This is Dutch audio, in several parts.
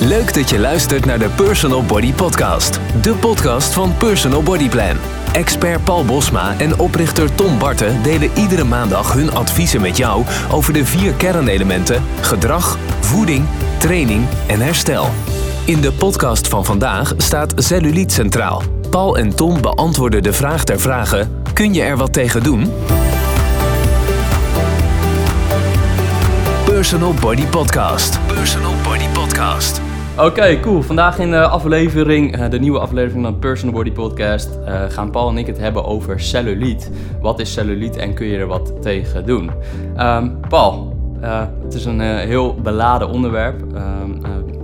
Leuk dat je luistert naar de Personal Body Podcast. De podcast van Personal Body Plan. Expert Paul Bosma en oprichter Tom Barten delen iedere maandag hun adviezen met jou over de vier kernelementen: gedrag, voeding, training en herstel. In de podcast van vandaag staat cellulite centraal. Paul en Tom beantwoorden de vraag ter vragen: kun je er wat tegen doen? Personal Body Podcast. Personal Body Podcast. Oké, cool. Vandaag in de aflevering, eh, de nieuwe aflevering van de Personal Body Podcast, eh, gaan Paul en ik het hebben over cellulite. Wat is cellulite en kun je er wat tegen doen? Ehm, Paul, eh, het is een heel beladen onderwerp. Ehm,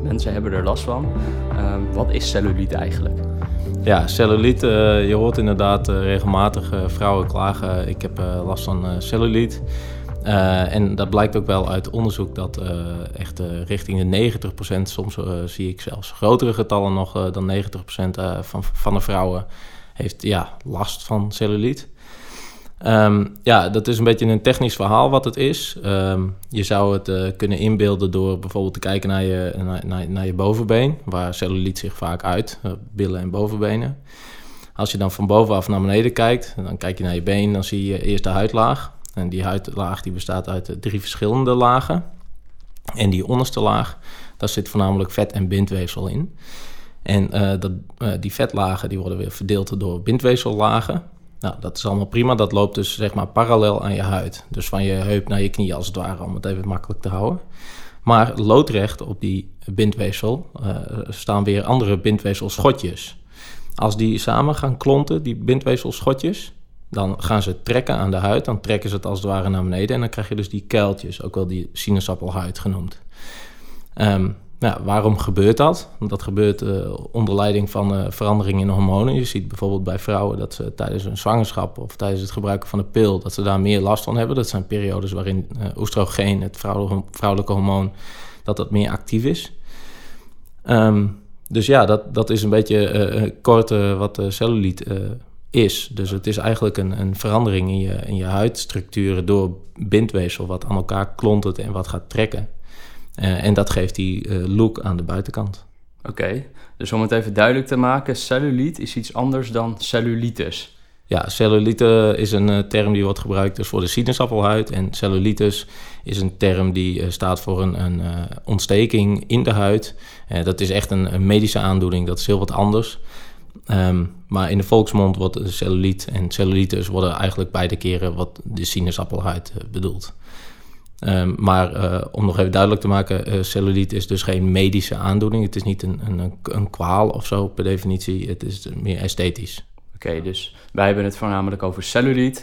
mensen hebben er last van. Ehm, wat is cellulite eigenlijk? Ja, cellulite, je hoort inderdaad regelmatig vrouwen klagen. Ik heb last van cellulite. Uh, en dat blijkt ook wel uit onderzoek dat uh, echt uh, richting de 90%, soms zie ik zelfs grotere getallen nog dan 90% van, van de vrouwen heeft ja, last van cellulite. Um, ja, dat is een beetje een technisch verhaal wat het is. Um, je zou het kunnen inbeelden door bijvoorbeeld te kijken naar je, naar, naar je bovenbeen, waar cellulite zich vaak uit, billen en bovenbenen. Als je dan van bovenaf naar beneden kijkt, dan kijk je naar je been, dan zie je eerst de huidlaag. En die huidlaag die bestaat uit drie verschillende lagen. En die onderste laag, daar zit voornamelijk vet en bindweefsel in. En uh, dat, uh, die vetlagen die worden weer verdeeld door bindweefsellagen. Nou, dat is allemaal prima. Dat loopt dus zeg maar parallel aan je huid. Dus van je heup naar je knie als het ware, om het even makkelijk te houden. Maar loodrecht op die bindweefsel staan weer andere bindweefselschotjes. Als die samen gaan klonten, die bindweefselschotjes, dan gaan ze trekken aan de huid, dan trekken ze het als het ware naar beneden en dan krijg je dus die kuiltjes, ook wel die sinaasappelhuid genoemd. Nou, waarom gebeurt dat? Dat gebeurt uh, onder leiding van uh, veranderingen in hormonen. Je ziet bijvoorbeeld bij vrouwen dat ze tijdens een zwangerschap of tijdens het gebruiken van de pil, dat ze daar meer last van hebben. Dat zijn periodes waarin uh, oestrogeen, het vrouwelijke, hormoon, dat dat meer actief is. Um, dus ja, dat, dat is een beetje kort wat cellulite is. Dus het is eigenlijk een, een verandering in je, in je huidstructuren door bindweefsel wat aan elkaar klontert en wat gaat trekken. Uh, en dat geeft die uh, look aan de buitenkant. Oké, dus om het even duidelijk te maken, cellulite is iets anders dan cellulitis. Ja, cellulite is een uh, term die wordt gebruikt dus voor de sinaasappelhuid. En cellulitis is een term die staat voor een, een ontsteking in de huid. dat is echt een medische aandoening, dat is heel wat anders. Um, maar in de volksmond wordt cellulite en cellulitis worden eigenlijk beide keren wat de sinaasappelhuid uh, bedoelt. Um, maar uh, om nog even duidelijk te maken, uh, cellulite is dus geen medische aandoening. Het is niet een, een, een kwaal of zo per definitie. Het is meer esthetisch. Oké, okay, dus wij hebben het voornamelijk over cellulite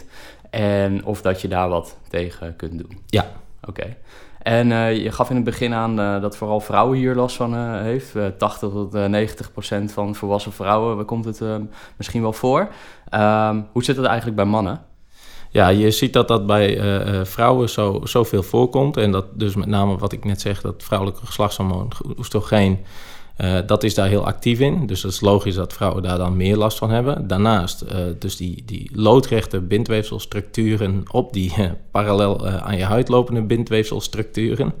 en of dat je daar wat tegen kunt doen. Ja. Oké. En uh, je gaf in het begin aan uh, dat vooral vrouwen hier last van uh, heeft. 80 tot 90 procent van volwassen vrouwen komt het misschien wel voor. Um, hoe zit het eigenlijk bij mannen? Ja, je ziet dat dat bij vrouwen zo, zoveel voorkomt. En dat dus met name wat ik net zeg, dat vrouwelijke geslachtshormoon, oestrogeen... Uh, dat is daar heel actief in. Dus het is logisch dat vrouwen daar dan meer last van hebben. Daarnaast, uh, dus die, die loodrechte bindweefselstructuren op die uh, parallel aan je huid lopende bindweefselstructuren,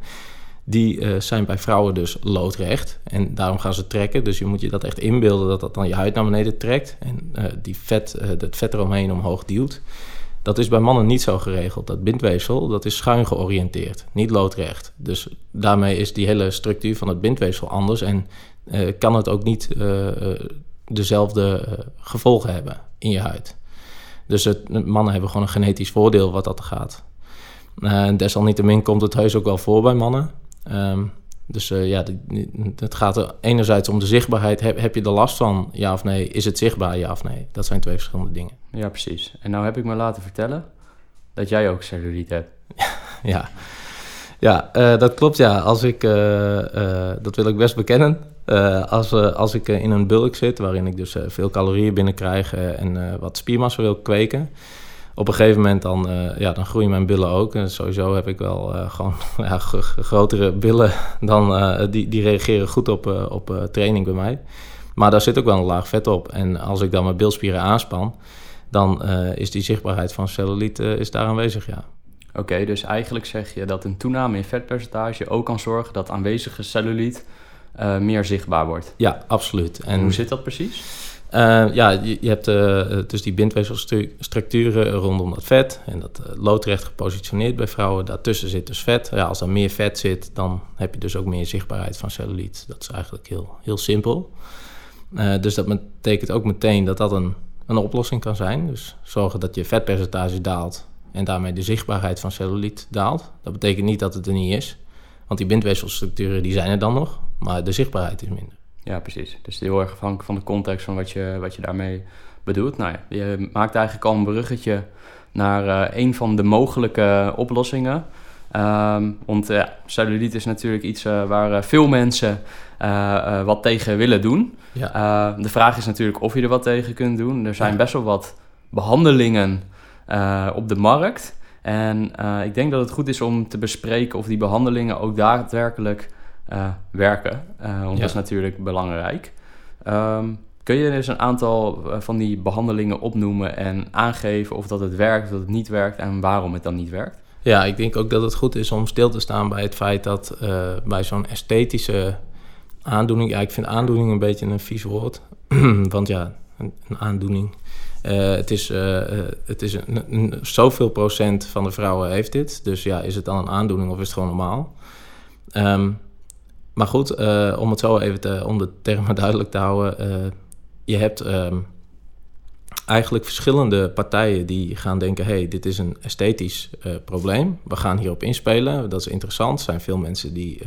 die zijn bij vrouwen dus loodrecht. En daarom gaan ze trekken. Dus je moet je dat echt inbeelden dat dat dan je huid naar beneden trekt en die vet, het vet eromheen omhoog duwt. Dat is bij mannen niet zo geregeld. Dat bindweefsel dat is schuin georiënteerd, niet loodrecht. Dus daarmee is die hele structuur van het bindweefsel anders en uh, kan het ook niet uh, dezelfde gevolgen hebben in je huid. Dus het, mannen hebben gewoon een genetisch voordeel wat dat gaat. desalniettemin komt het heus ook wel voor bij mannen. Um, dus uh, ja, het gaat er enerzijds om de zichtbaarheid. Heb, heb je er last van, ja of nee? Is het zichtbaar, ja of nee? Dat zijn twee verschillende dingen. Ja, precies. En nou heb ik me laten vertellen dat jij ook cellulite hebt. ja, ja uh, dat klopt ja. Als ik, uh, dat wil ik best bekennen. als, als ik in een bulk zit, waarin ik dus veel calorieën binnenkrijg en wat spiermassa wil kweken op een gegeven moment dan, uh, ja, dan groeien mijn billen ook. En sowieso heb ik wel uh, gewoon ja, grotere billen dan uh, die, die reageren goed op, op training bij mij. Maar daar zit ook wel een laag vet op. En als ik dan mijn bilspieren aanspan, dan is die zichtbaarheid van cellulite is daar aanwezig, ja. Oké, dus eigenlijk zeg je dat een toename in vetpercentage ook kan zorgen dat aanwezige cellulite eh, meer zichtbaar wordt. Ja, absoluut. En hoe zit dat precies? Uh, ja, je, je hebt uh, dus die bindweefselstructuren rondom dat vet en dat uh, loodrecht gepositioneerd bij vrouwen. Daartussen zit dus vet. Ja, als er meer vet zit, dan heb je dus ook meer zichtbaarheid van celluliet. Dat is eigenlijk heel, heel simpel. dus dat betekent ook meteen dat dat een, een oplossing kan zijn. Dus zorgen dat je vetpercentage daalt en daarmee de zichtbaarheid van celluliet daalt. Dat betekent niet dat het er niet is, want die bindweefselstructuren die zijn er dan nog, maar de zichtbaarheid is minder. Ja, precies. Dus heel erg afhankelijk van de context van wat je, wat je daarmee bedoelt. Nou ja, je maakt eigenlijk al een bruggetje naar uh, een van de mogelijke oplossingen. Um, want cellulite is natuurlijk iets uh, waar veel mensen wat tegen willen doen. Ja. de vraag is natuurlijk of je er wat tegen kunt doen. Er zijn best wel wat behandelingen op de markt. En ik denk dat het goed is om te bespreken of die behandelingen ook daadwerkelijk uh, werken. Uh, want dat is natuurlijk belangrijk. Um, kun je eens een aantal eh, van die behandelingen opnoemen en aangeven of dat het werkt, of dat het niet werkt en waarom het dan niet werkt? Ja, ik denk ook dat het goed is om stil te staan bij het feit dat bij zo'n esthetische aandoening, ja, ik vind aandoening een beetje een vies woord, want ja, een, een aandoening. het is, het is een, een, zoveel procent van de vrouwen heeft dit. Dus ja, is het dan een aandoening of is het gewoon normaal? Um, maar goed, eh, om het zo even om de termen duidelijk te houden. Uh, je hebt ehm, eigenlijk verschillende partijen die gaan denken: hey, dit is een esthetisch uh, probleem. We gaan hierop inspelen. Dat is interessant. Er zijn veel mensen die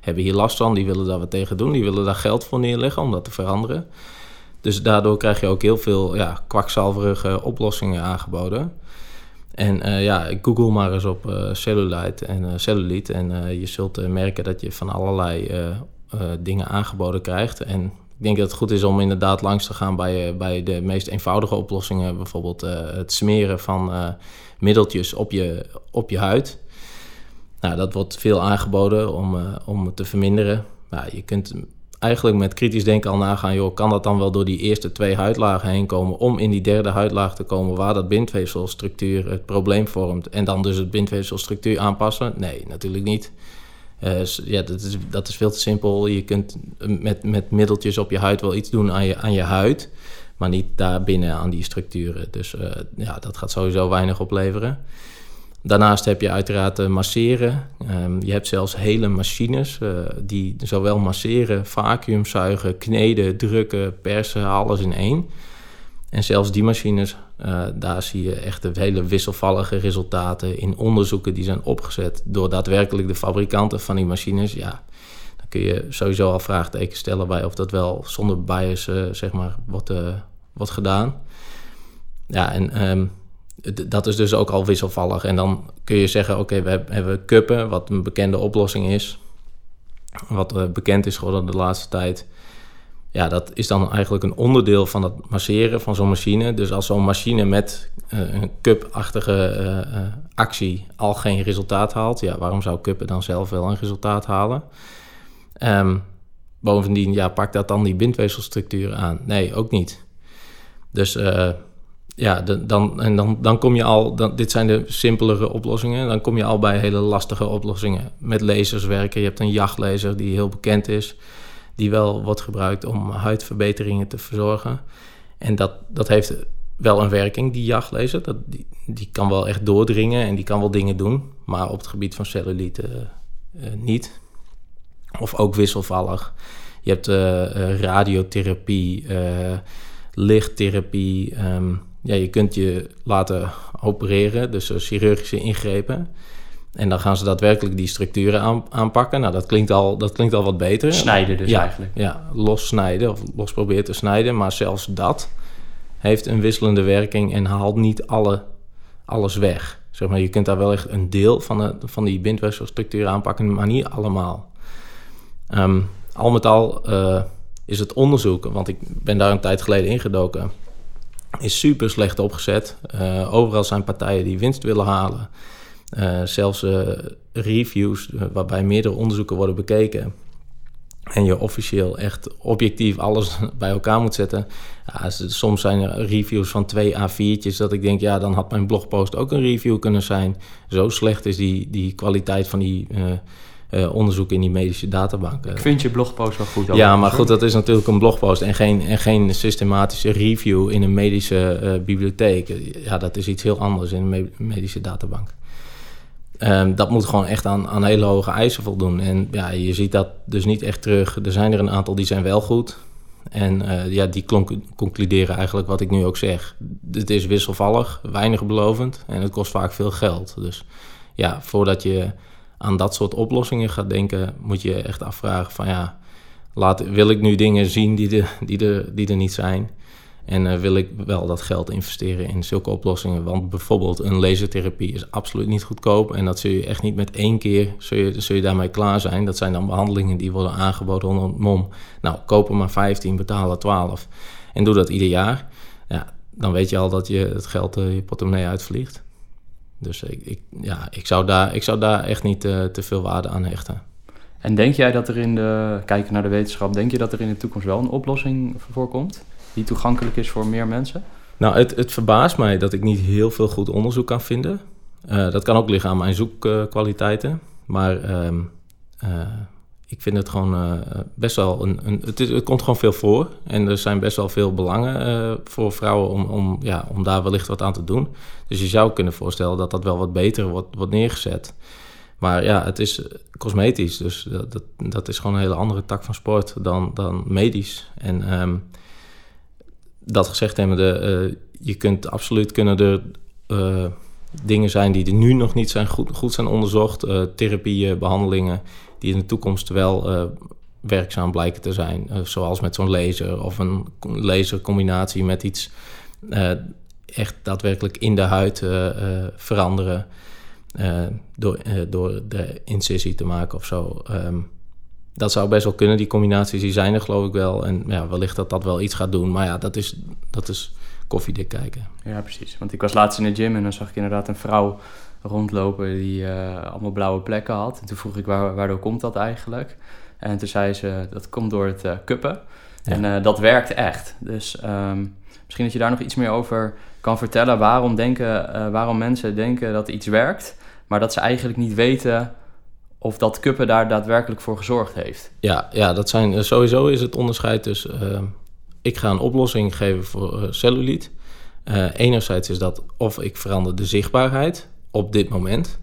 hebben hier last van, die willen daar wat tegen doen. Die willen daar geld voor neerleggen om dat te veranderen. Dus daardoor krijg je ook heel veel ja, kwakzalverige oplossingen aangeboden. En uh, ja, google maar eens op uh, cellulite en uh, cellulite. En je zult merken dat je van allerlei dingen aangeboden krijgt. En ik denk dat het goed is om inderdaad langs te gaan bij, bij de meest eenvoudige oplossingen. Bijvoorbeeld het smeren van middeltjes op je, op je huid. Nou, dat wordt veel aangeboden om, om te verminderen. Nou, je kunt eigenlijk met kritisch denken al nagaan, joh, kan dat dan wel door die eerste twee huidlagen heen komen om in die derde huidlaag te komen waar dat bindweefselstructuur het probleem vormt en dan dus het bindweefselstructuur aanpassen? Nee, natuurlijk niet. Uh, ja, dat is, dat is veel te simpel. Je kunt met, met middeltjes op je huid wel iets doen aan je, aan je huid, maar niet daar binnen aan die structuren. Dus uh, ja, dat gaat sowieso weinig opleveren. Daarnaast heb je uiteraard uh, masseren. Um, je hebt zelfs hele machines uh, die zowel masseren, vacuümzuigen, kneden, drukken, persen, alles in één. En zelfs die machines, uh, daar zie je echt de hele wisselvallige resultaten in onderzoeken die zijn opgezet door daadwerkelijk de fabrikanten van die machines. Ja, dan kun je sowieso al vraagtekens stellen bij of dat wel zonder bias zeg maar, wordt, wordt gedaan. Ja, en um, dat is dus ook al wisselvallig. En dan kun je zeggen, oké, we hebben kuppen, wat een bekende oplossing is. Wat uh, bekend is geworden de laatste tijd. Ja, dat is dan eigenlijk een onderdeel van het masseren van zo'n machine. Dus als zo'n machine met uh, een cup-achtige uh, actie al geen resultaat haalt... ja, waarom zou kuppen dan zelf wel een resultaat halen? Um, bovendien, ja, pakt dat dan die bindweefselstructuur aan? Nee, ook niet. Dus ja, dan, en dan, dan kom je al, dan, dit zijn de simpelere oplossingen, dan kom je al bij hele lastige oplossingen. Met lasers werken, je hebt een jachtlaser die heel bekend is, die wel wordt gebruikt om huidverbeteringen te verzorgen. En dat, dat heeft wel een werking, die jachtlaser. Dat, die, die kan wel echt doordringen en die kan wel dingen doen, maar op het gebied van cellulite uh, niet. Of ook wisselvallig. Je hebt uh, radiotherapie, lichttherapie. Um, ja, je kunt je laten opereren, dus chirurgische ingrepen. En dan gaan ze daadwerkelijk die structuren aanpakken. Nou, dat klinkt al, dat klinkt al wat beter. Snijden dus eigenlijk. Ja, los snijden of los proberen te snijden. Maar zelfs dat heeft een wisselende werking en haalt niet alle, alles weg. Zeg maar, je kunt daar wel echt een deel van, de, van die bindweefselstructuur aanpakken, maar niet allemaal. Um, al met al uh, is het onderzoek, want ik ben daar een tijd geleden ingedoken is super slecht opgezet. Uh, overal zijn partijen die winst willen halen. Uh, zelfs uh, reviews waarbij meerdere onderzoeken worden bekeken. En je officieel echt objectief alles bij elkaar moet zetten. Ja, soms zijn er reviews van twee A4'tjes dat ik denk, ja, dan had mijn blogpost ook een review kunnen zijn. Zo slecht is die, die kwaliteit van die uh, onderzoek in die medische databanken. Ik vind je blogpost wel goed. Ja, maar goed, dat is natuurlijk een blogpost en geen, en geen systematische review in een medische uh, bibliotheek. Ja, dat is iets heel anders in een medische databank. Um, dat moet gewoon echt aan, aan hele hoge eisen voldoen. En ja, je ziet dat dus niet echt terug. Er zijn er een aantal die zijn wel goed. En uh, ja, die concluderen eigenlijk wat ik nu ook zeg. Het is wisselvallig, weinig belovend en het kost vaak veel geld. Dus ja, voordat je aan dat soort oplossingen gaat denken, moet je echt afvragen van ja, laat, wil ik nu dingen zien die, die, er, die er niet zijn? En uh, wil ik wel dat geld investeren in zulke oplossingen? Want bijvoorbeeld een lasertherapie is absoluut niet goedkoop. En dat zul je echt niet met één keer, zul je, zul je daarmee klaar zijn. Dat zijn dan behandelingen die worden aangeboden onder mom. Nou, kopen maar 15, betalen 12. En doe dat ieder jaar. Ja, dan weet je al dat je het geld uh, je portemonnee uitvliegt. Dus ik, ik, ja, ik, zou daar, ik zou daar echt niet uh, te veel waarde aan hechten. En denk jij dat er in de, kijken naar de wetenschap, denk je dat er in de toekomst wel een oplossing voorkomt? Die toegankelijk is voor meer mensen? Nou, het, het verbaast mij dat ik niet heel veel goed onderzoek kan vinden. Uh, dat kan ook liggen aan mijn zoekkwaliteiten. maar uh, uh, ik vind het gewoon best wel een. een het, is, het, komt gewoon veel voor. En er zijn best wel veel belangen voor vrouwen om, om, ja, om daar wellicht wat aan te doen. Dus je zou kunnen voorstellen dat dat wel wat beter wordt, wordt neergezet. Maar ja, het is cosmetisch. Dus dat, dat, dat, is gewoon een hele andere tak van sport dan, dan medisch. En um, dat gezegd hebbende, uh, je kunt absoluut kunnen er dingen zijn die er nu nog niet zijn goed, goed zijn onderzocht. Uh, therapieën, behandelingen die in de toekomst wel werkzaam blijken te zijn. zoals met zo'n laser of een lasercombinatie met iets echt daadwerkelijk in de huid veranderen. door, door de incisie te maken of zo. Um, dat zou best wel kunnen. Die combinaties die zijn er geloof ik wel. En ja, wellicht dat dat wel iets gaat doen. Maar ja, dat is, dat is koffiedik kijken. Ja, precies. Want ik was laatst in de gym en dan zag ik inderdaad een vrouw rondlopen die uh, allemaal blauwe plekken had. En toen vroeg ik waar, waardoor komt dat eigenlijk? En toen zei ze dat komt door het uh, kuppen. En uh, dat werkt echt. Dus um, misschien dat je daar nog iets meer over kan vertellen. Waarom, denken, waarom mensen denken dat iets werkt, maar dat ze eigenlijk niet weten of dat Kuppen daar daadwerkelijk voor gezorgd heeft. Ja, ja dat zijn, eh, sowieso is het onderscheid dus... Ik ga een oplossing geven voor uh, celluliet. Uh, enerzijds is dat of ik verander de zichtbaarheid op dit moment...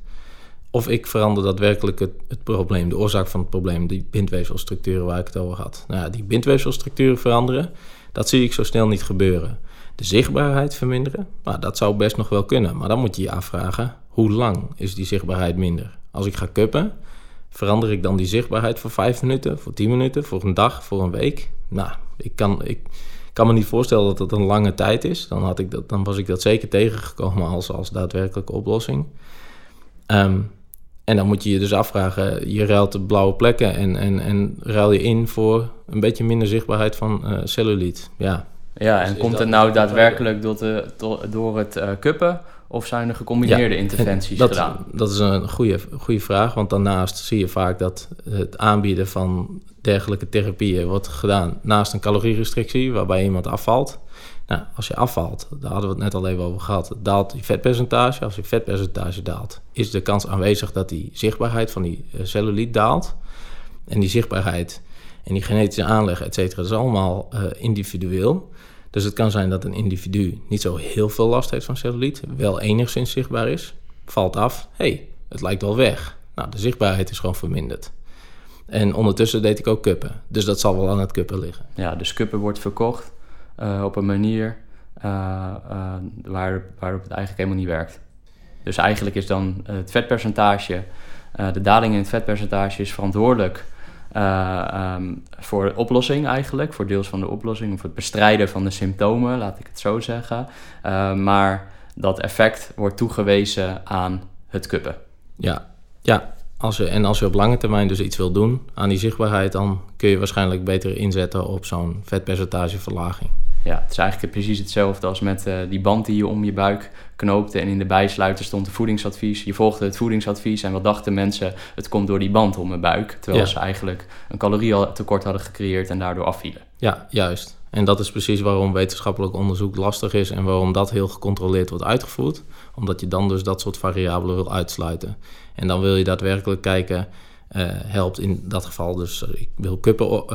of ik verander daadwerkelijk het, het probleem, de oorzaak van het probleem... die bindweefselstructuren waar ik het over had. Nou ja, die bindweefselstructuren veranderen, dat zie ik zo snel niet gebeuren. De zichtbaarheid verminderen, nou, dat zou best nog wel kunnen. Maar dan moet je je afvragen, hoe lang is die zichtbaarheid minder? Als ik ga kuppen, Verander ik dan die zichtbaarheid voor vijf minuten, voor tien minuten, voor een dag, voor een week? Nou, ik kan, ik kan me niet voorstellen dat dat een lange tijd is. Dan, had ik dat, dan was ik dat zeker tegengekomen als, als daadwerkelijke oplossing. Um, en dan moet je je dus afvragen, je ruilt de blauwe plekken en, en, en ruil je in voor een beetje minder zichtbaarheid van uh, celluliet. Ja, ja en komt het nou daadwerkelijk door, de, door het uh, kuppen of zijn er gecombineerde interventies dat, gedaan? Dat is een goede, goede vraag, want daarnaast zie je vaak dat het aanbieden van dergelijke therapieën wordt gedaan naast een calorierestrictie, waarbij iemand afvalt. Nou, als je afvalt, daar hadden we het net al even over gehad, daalt je vetpercentage. Als je vetpercentage daalt, is de kans aanwezig dat die zichtbaarheid van die uh, celluliet daalt. En die zichtbaarheid en die genetische aanleg, et cetera, is allemaal uh, individueel. Dus het kan zijn dat een individu niet zo heel veel last heeft van celluliet, wel enigszins zichtbaar is, valt af, hé, hey, het lijkt wel weg. Nou, de zichtbaarheid is gewoon verminderd. En ondertussen deed ik ook kuppen, dus dat zal wel aan het kuppen liggen. Ja, dus kuppen wordt verkocht uh, op een manier uh, waar, waarop het eigenlijk helemaal niet werkt. Dus eigenlijk is dan het vetpercentage, de daling in het vetpercentage is verantwoordelijk uh, um, voor de oplossing eigenlijk, voor deels van de oplossing, of het bestrijden van de symptomen, laat ik het zo zeggen. Uh, maar dat effect wordt toegewezen aan het kuppen. Ja, ja. Als je, en als je op lange termijn dus iets wil doen aan die zichtbaarheid, dan kun je waarschijnlijk beter inzetten op zo'n vetpercentageverlaging. Ja, het is eigenlijk precies hetzelfde als met uh, die band die je om je buik knoopte en in de bijsluiter stond een voedingsadvies. Je volgde het voedingsadvies en wat dachten mensen, het komt door die band om mijn buik. Terwijl ze eigenlijk een calorietekort hadden gecreëerd en daardoor afvielen. Ja, juist. En dat is precies waarom wetenschappelijk onderzoek lastig is en waarom dat heel gecontroleerd wordt uitgevoerd. Omdat je dan dus dat soort variabelen wil uitsluiten. En dan wil je daadwerkelijk kijken helpt in dat geval. Dus ik wil kuppen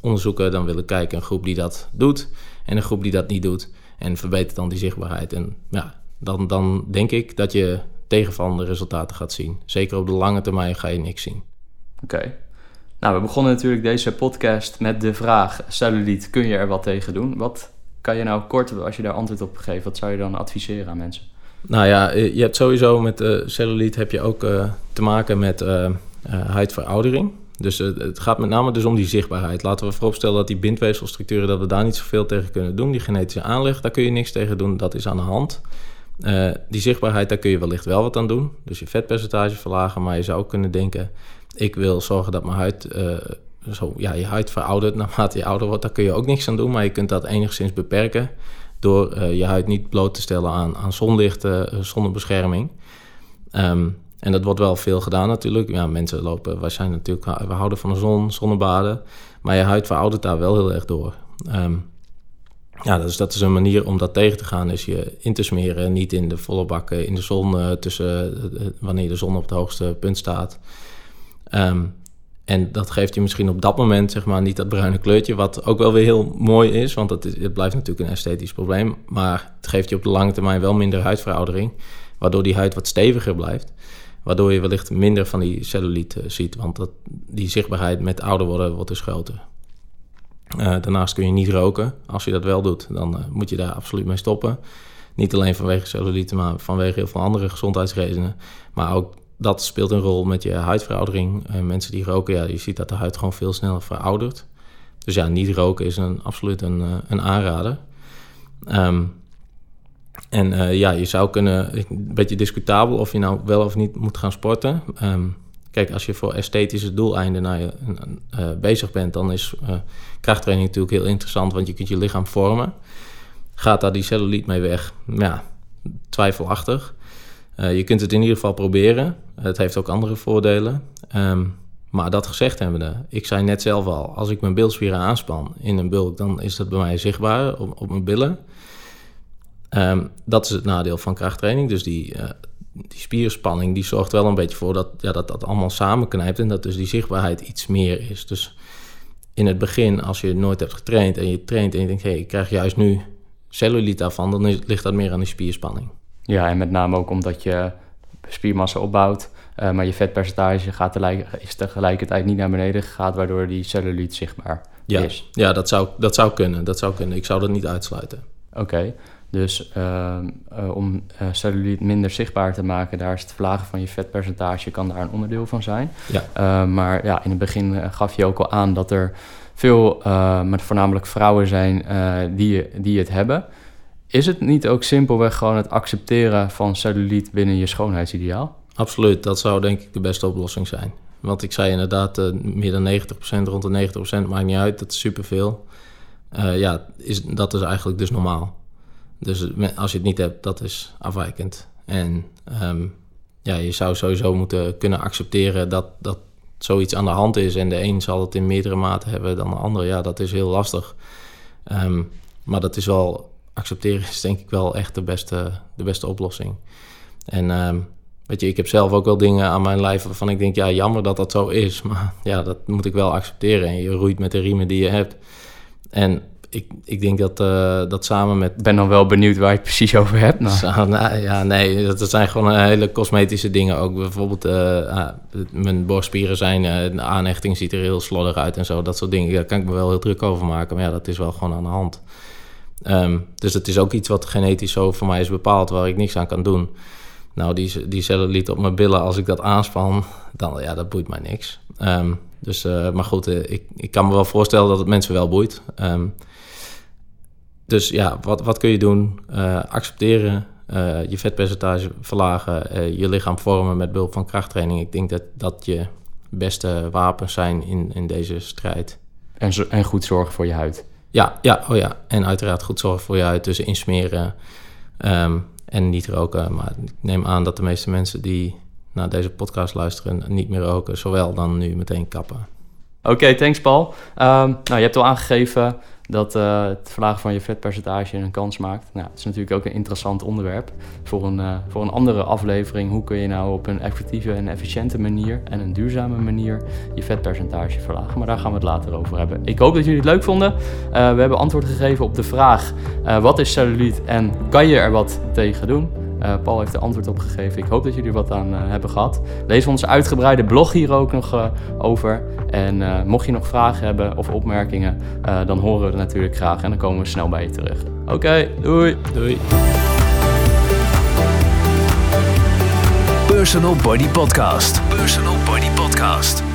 onderzoeken, dan wil ik kijken een groep die dat doet en een groep die dat niet doet. En verbetert dan die zichtbaarheid. En ja, dan, dan denk ik dat je tegenvallende resultaten gaat zien. Zeker op de lange termijn ga je niks zien. Oké. Nou, we begonnen natuurlijk deze podcast met de vraag: celluliet, kun je er wat tegen doen? Wat kan je nou kort, als je daar antwoord op geeft, wat zou je dan adviseren aan mensen? Nou ja, je hebt sowieso met uh, celluliet heb je ook uh, te maken met uh, huidveroudering. Dus het gaat met name dus om die zichtbaarheid. Laten we vooropstellen dat die bindweefselstructuren, dat we daar niet zoveel tegen kunnen doen. Die genetische aanleg, daar kun je niks tegen doen, dat is aan de hand. Die zichtbaarheid, daar kun je wellicht wel wat aan doen. Dus je vetpercentage verlagen, maar je zou ook kunnen denken ik wil zorgen dat mijn huid, uh, zo, ja, je huid veroudert naarmate je ouder wordt. Daar kun je ook niks aan doen, maar je kunt dat enigszins beperken door uh, je huid niet bloot te stellen aan, aan zonlicht, zonnebescherming. Um, en dat wordt wel veel gedaan natuurlijk. Ja, mensen lopen, wij zijn natuurlijk, we houden van de zon, zonnebaden. Maar je huid veroudert daar wel heel erg door. Um, ja, dus dat is een manier om dat tegen te gaan, is je in te smeren. Niet in de volle bakken in de zon, tussen wanneer de zon op het hoogste punt staat. Um, en dat geeft je misschien op dat moment zeg maar niet dat bruine kleurtje, wat ook wel weer heel mooi is, want het, is, het blijft natuurlijk een esthetisch probleem. Maar het geeft je op de lange termijn wel minder huidveroudering, waardoor die huid wat steviger blijft. Waardoor je wellicht minder van die cellulite ziet, want dat, die zichtbaarheid met ouder worden wordt dus groter. Uh, daarnaast kun je niet roken. Als je dat wel doet, dan uh, moet je daar absoluut mee stoppen. Niet alleen vanwege cellulite, maar vanwege heel veel andere gezondheidsredenen. Maar ook dat speelt een rol met je huidveroudering. Uh, mensen die roken, ja, je ziet dat de huid gewoon veel sneller veroudert. Dus ja, niet roken is een, absoluut een, een aanrader. Um, en ja, je zou kunnen, een beetje discutabel of je nou wel of niet moet gaan sporten. Um, kijk, als je voor esthetische doeleinden je, bezig bent, dan is krachttraining natuurlijk heel interessant, want je kunt je lichaam vormen. Gaat daar die cellulite mee weg? Ja, twijfelachtig. Uh, je kunt het in ieder geval proberen. Het heeft ook andere voordelen. Um, maar dat gezegd hebbende, ik zei net zelf al, als ik mijn bilspieren aanspan in een bulk, dan is dat bij mij zichtbaar op, op mijn billen. Um, dat is het nadeel van krachttraining. Dus die, die spierspanning die zorgt wel een beetje voor dat, ja, dat dat allemaal samenknijpt en dat dus die zichtbaarheid iets meer is. Dus in het begin, als je nooit hebt getraind en je traint en je denkt, hé, hey, ik krijg juist nu cellulite daarvan, dan is, ligt dat meer aan die spierspanning. Ja, en met name ook omdat je spiermassa opbouwt, uh, maar je vetpercentage gaat tegelijk, is tegelijkertijd niet naar beneden gegaan, waardoor die cellulite zichtbaar ja. is. Ja, dat zou, dat zou kunnen. Dat zou kunnen. Ik zou dat niet uitsluiten. Oké, okay. Dus uh, uh, om cellulite minder zichtbaar te maken, daar is het verlagen van je vetpercentage kan daar een onderdeel van zijn. Ja. maar ja, in het begin gaf je ook al aan dat er veel, met voornamelijk vrouwen zijn die, die het hebben. Is het niet ook simpelweg gewoon het accepteren van cellulite binnen je schoonheidsideaal? Absoluut, dat zou denk ik de beste oplossing zijn. Want ik zei inderdaad, uh, meer dan 90%, rond de 90% maakt niet uit, dat is superveel. Uh, ja, is, dat is eigenlijk dus normaal. Dus als je het niet hebt, dat is afwijkend. En um, ja, je zou sowieso moeten kunnen accepteren dat, dat zoiets aan de hand is. En de een zal het in meerdere mate hebben dan de ander. Ja, dat is heel lastig. Um, maar dat is wel accepteren is denk ik wel echt de beste, de beste oplossing. En uh, weet je, ik heb zelf ook wel dingen aan mijn lijf waarvan ik denk, ja, jammer dat dat zo is. Maar ja, dat moet ik wel accepteren. En je roeit met de riemen die je hebt. En ik, ik denk dat uh, dat samen met... Ik ben dan wel benieuwd waar je het precies over hebt. Nou. Nou, ja, nee, dat, dat, zijn gewoon hele cosmetische dingen ook. Bijvoorbeeld, uh, ah, mijn borstspieren zijn, de aanhechting ziet er heel slordig uit en zo. Dat soort dingen, daar kan ik me wel heel druk over maken. Maar ja, dat is wel gewoon aan de hand. Um, dus het is ook iets wat genetisch zo voor mij is bepaald, waar ik niks aan kan doen. Nou, die, die cellulite op mijn billen, als ik dat aanspan, dan ja, dat boeit mij niks. Um, dus, uh, maar goed, uh, ik, ik kan me wel voorstellen dat het mensen wel boeit. Um, dus ja, wat, wat kun je doen? Uh, accepteren, je vetpercentage verlagen, je lichaam vormen met behulp van krachttraining. Ik denk dat dat je beste wapens zijn in, in deze strijd. En, en goed zorgen voor je huid. Ja, ja, oh ja. En uiteraard goed zorgen voor je huid. Dus insmeren um, en niet roken. Maar ik neem aan dat de meeste mensen die naar deze podcast luisteren niet meer roken. Zowel dan nu meteen kappen. Oké, thanks Paul. Um, nou, je hebt al aangegeven, dat uh, het verlagen van je vetpercentage een kans maakt. Nou, het is natuurlijk ook een interessant onderwerp voor een, uh, voor een andere aflevering. Hoe kun je nou op een effectieve en efficiënte manier en een duurzame manier je vetpercentage verlagen? Maar daar gaan we het later over hebben. Ik hoop dat jullie het leuk vonden. Uh, we hebben antwoord gegeven op de vraag: wat is celluliet en kan je er wat tegen doen? Uh, Paul heeft er antwoord op gegeven. Ik hoop dat jullie er wat aan uh, hebben gehad. Lees onze uitgebreide blog hier ook nog uh, over. En mocht je nog vragen hebben of opmerkingen, dan horen we het natuurlijk graag en dan komen we snel bij je terug. Oké, okay, doei. Doei. Personal Body Podcast. Personal Body Podcast.